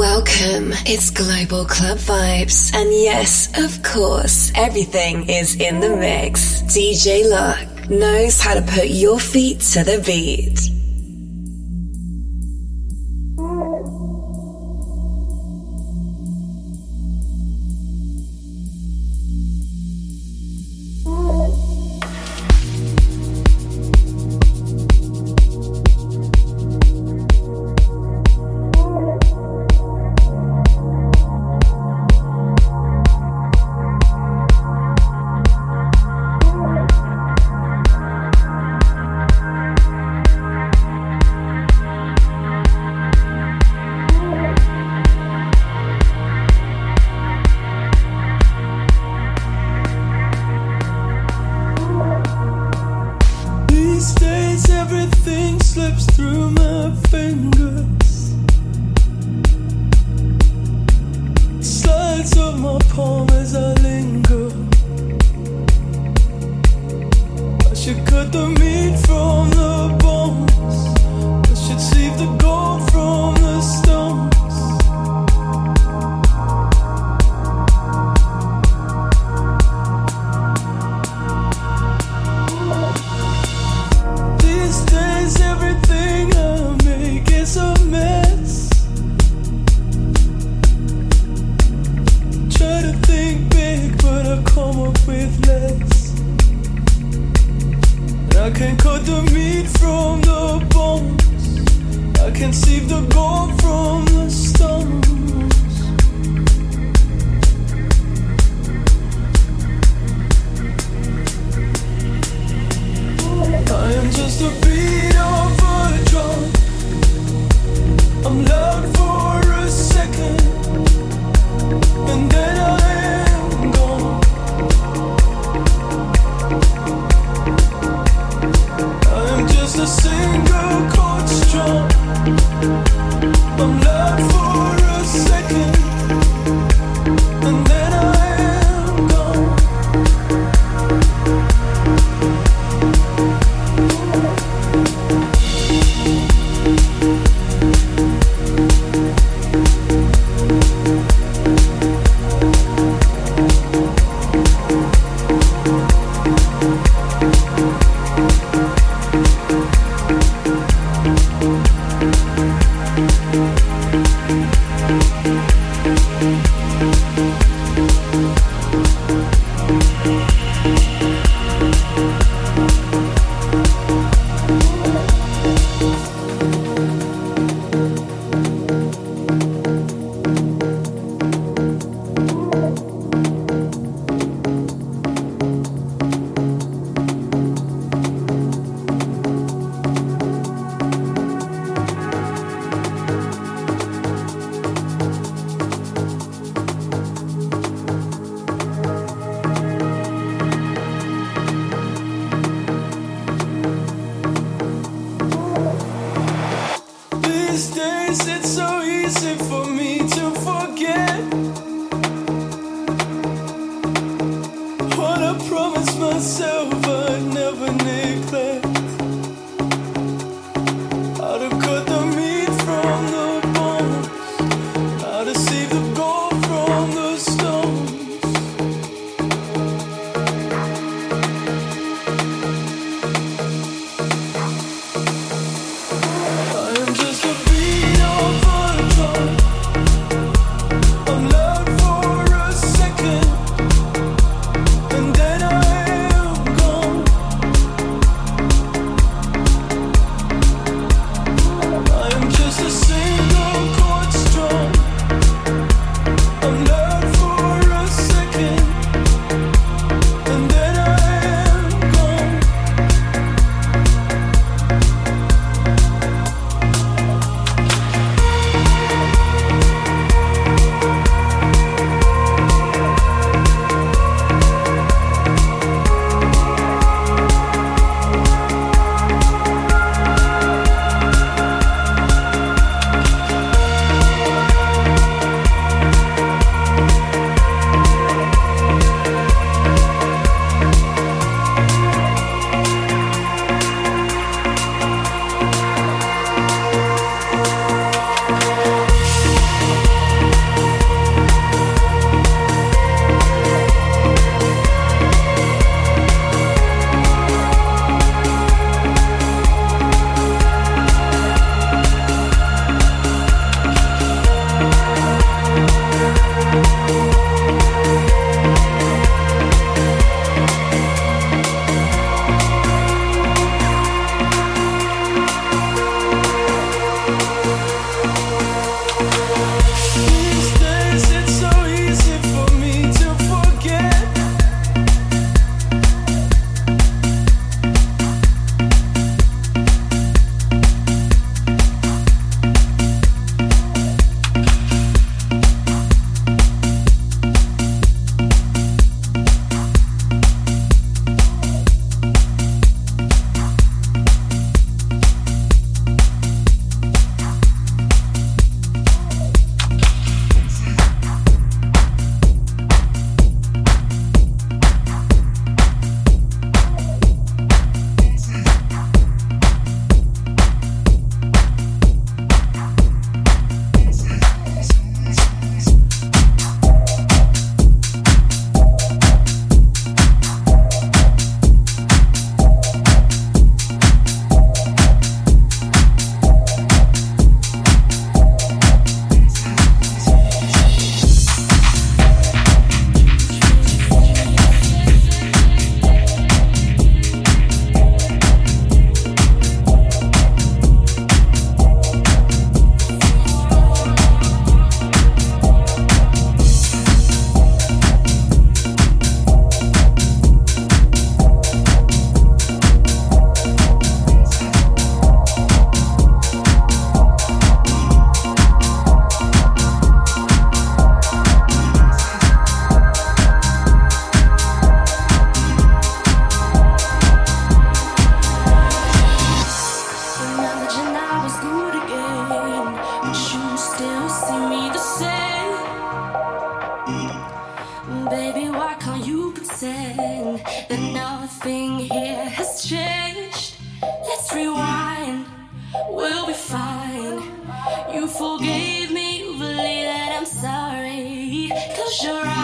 Welcome. It's Global Club Vibes. And yes, of course, everything is in the mix. DJ Lock knows how to put your feet to the beat. everything. We'll be fine. You forgave me, believe that I'm sorry. Close your eyes.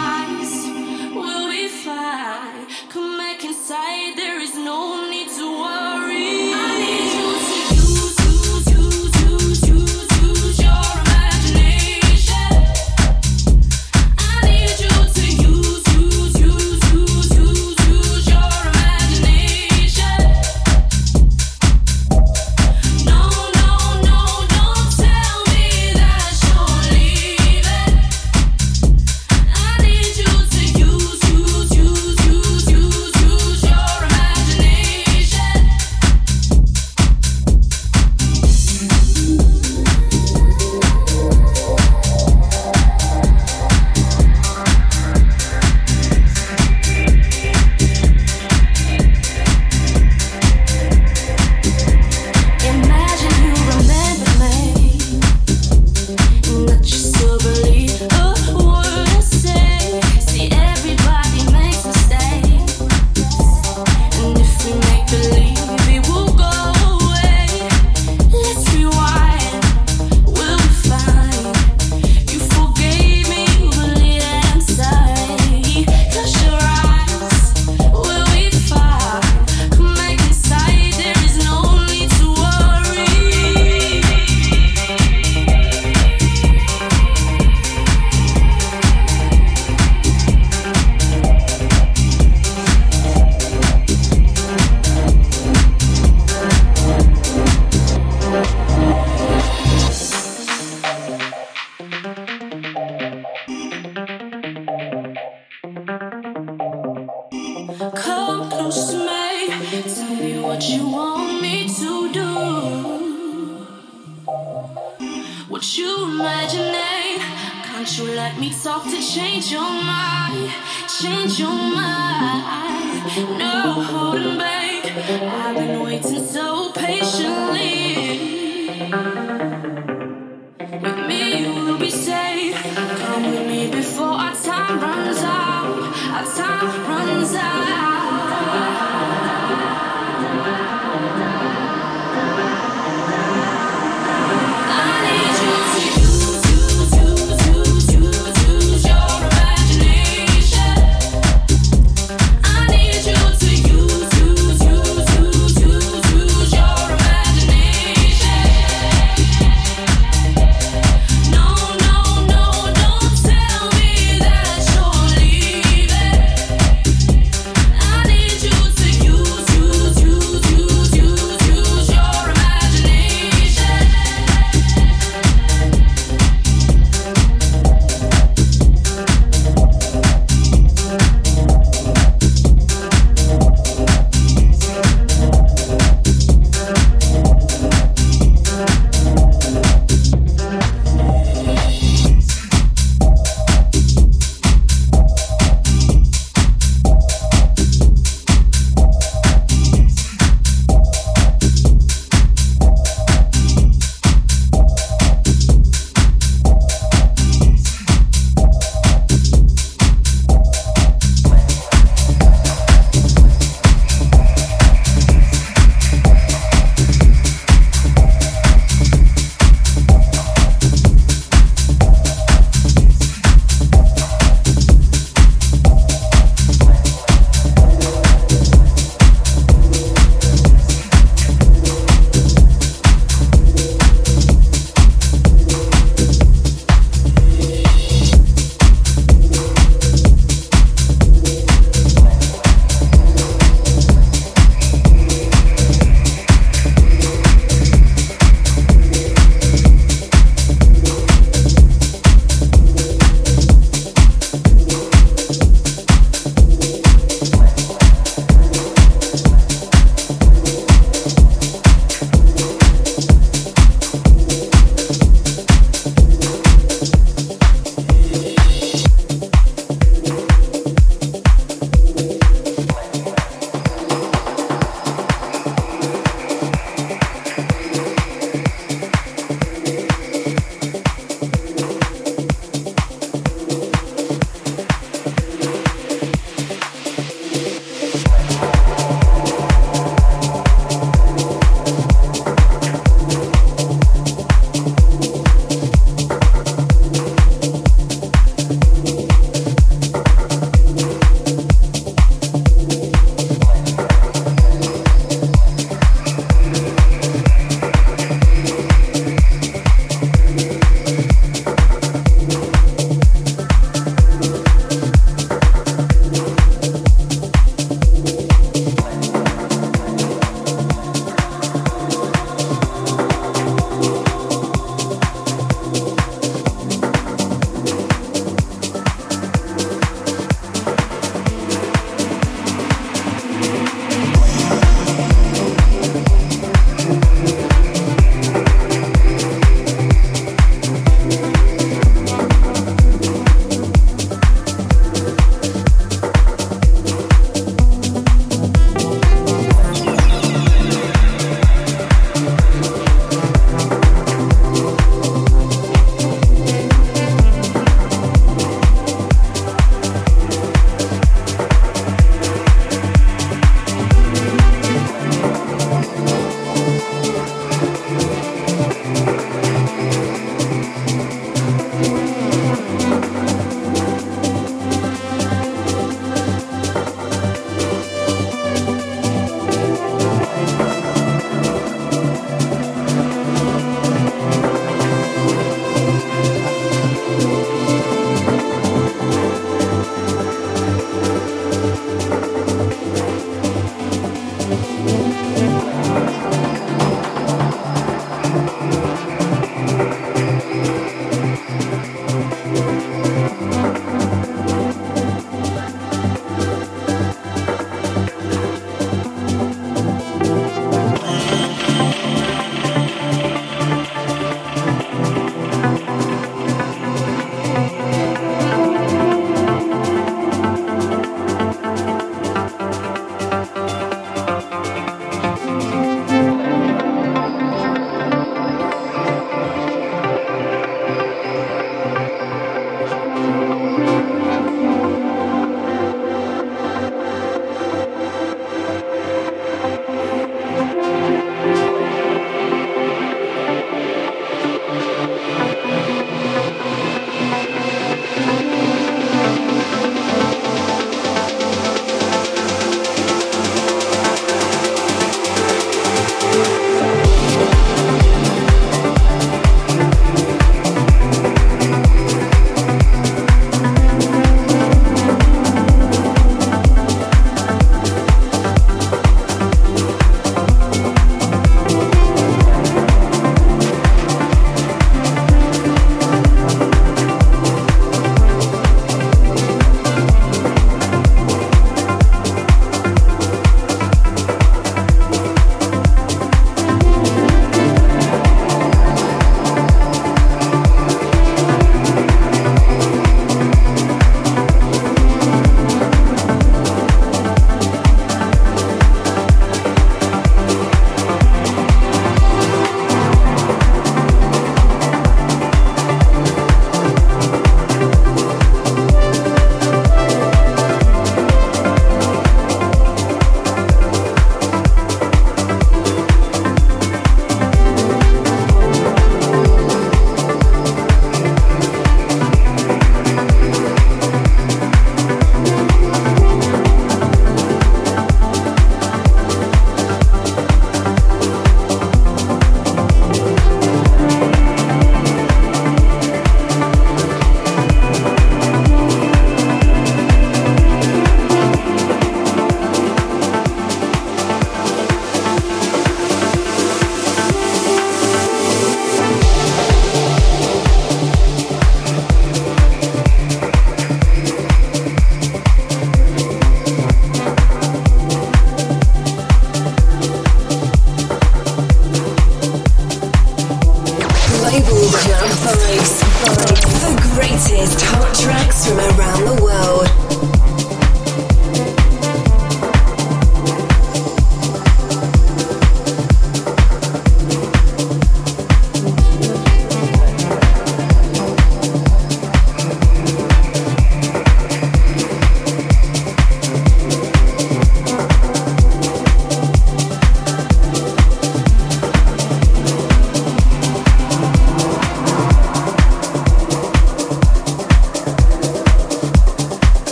Come close to me. Tell me what you want me to do. What you imagine? Can't you let me talk to change your mind? Change your mind. No holding back. I've been waiting so patiently. With me, you will be safe. Come with me before our time runs out. Our time runs out.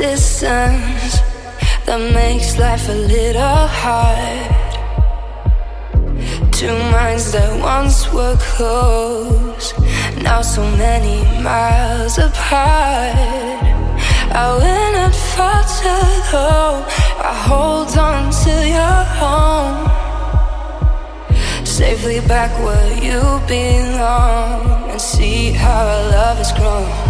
distance that makes life a little hard. Two minds that once were close, now so many miles apart. I went up far too low. I hold on to your home, safely back where you belong, and see how our love has grown.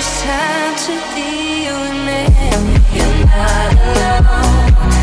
It's time to feel me. You're not alone.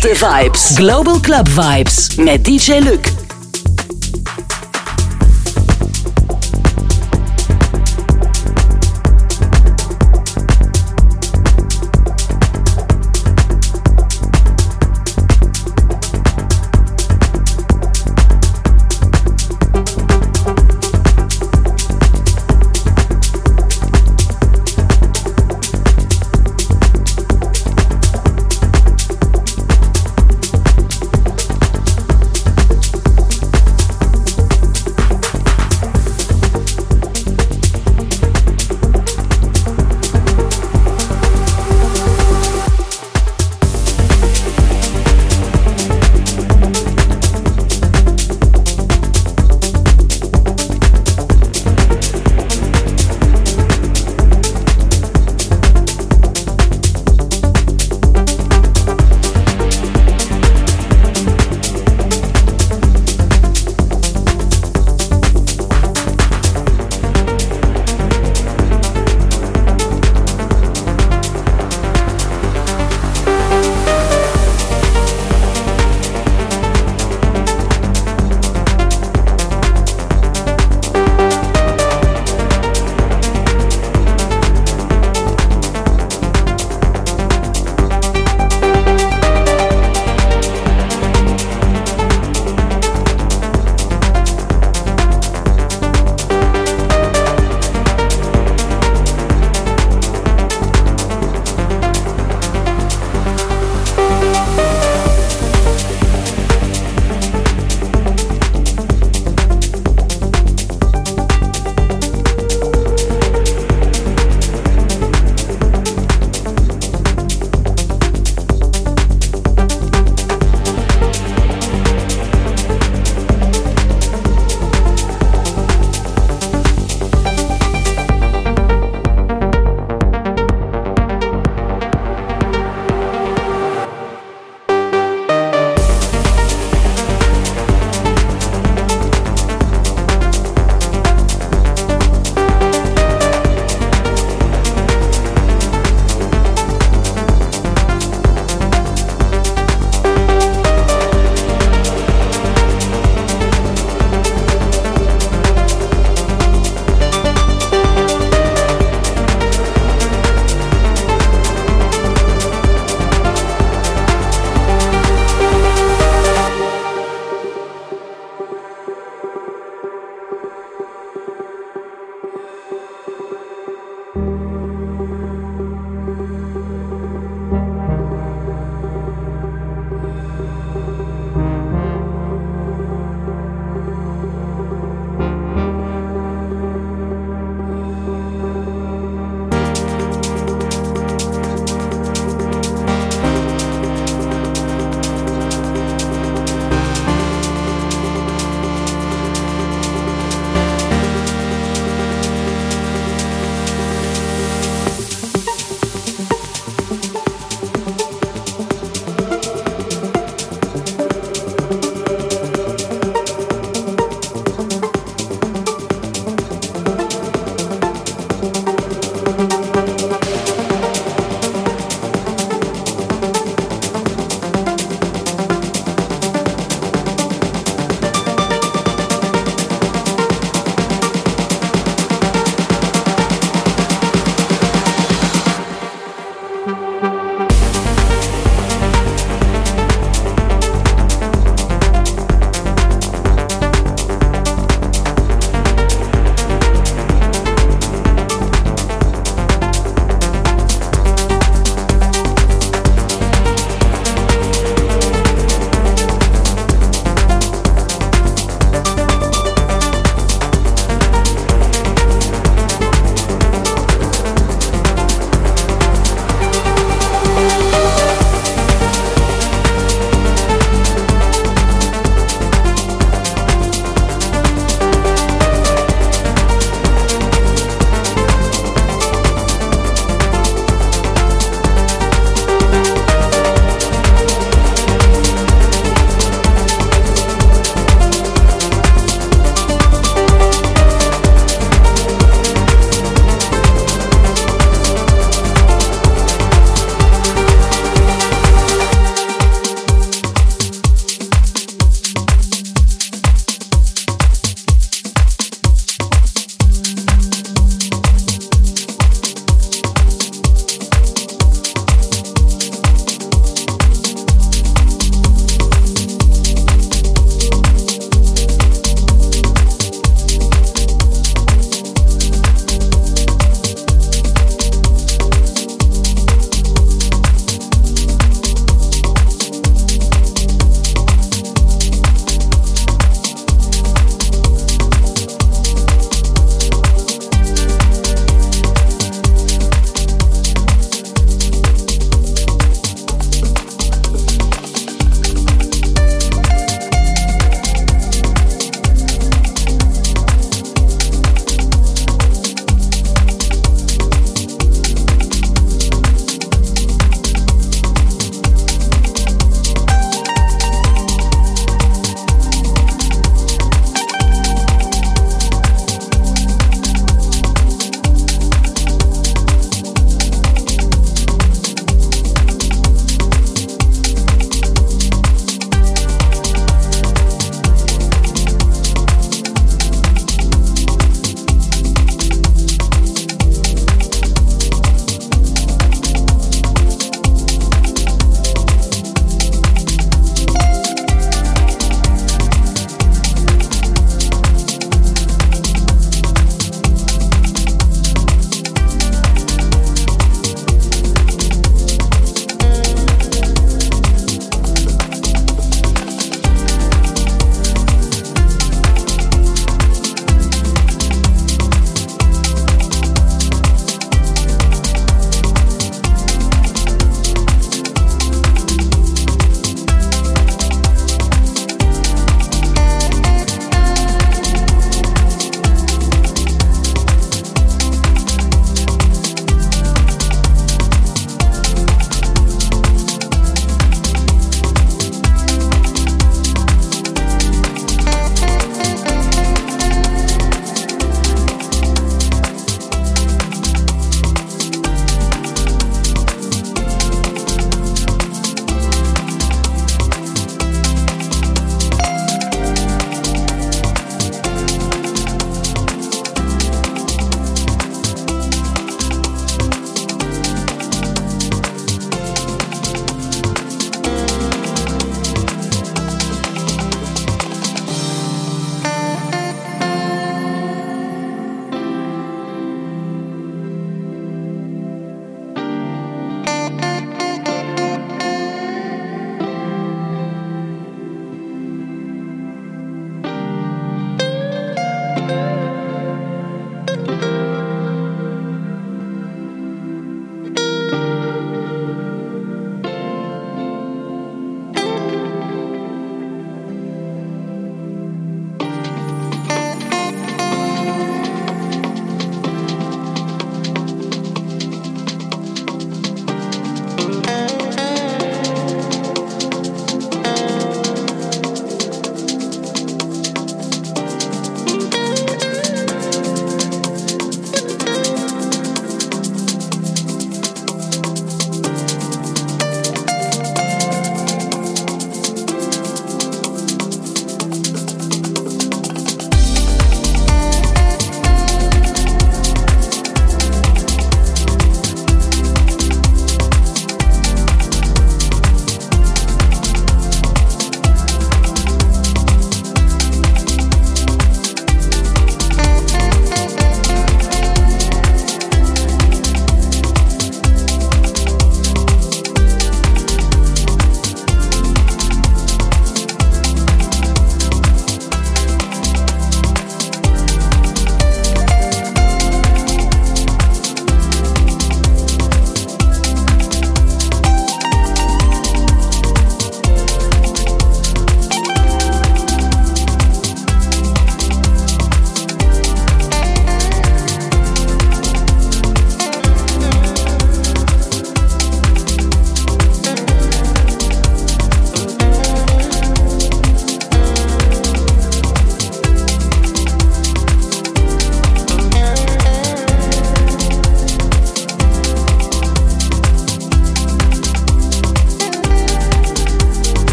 Beste vibes. Global Club Vibes met DJ Luc.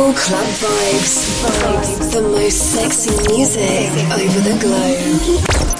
Global club vibes. Vibes. The most sexy music over the globe.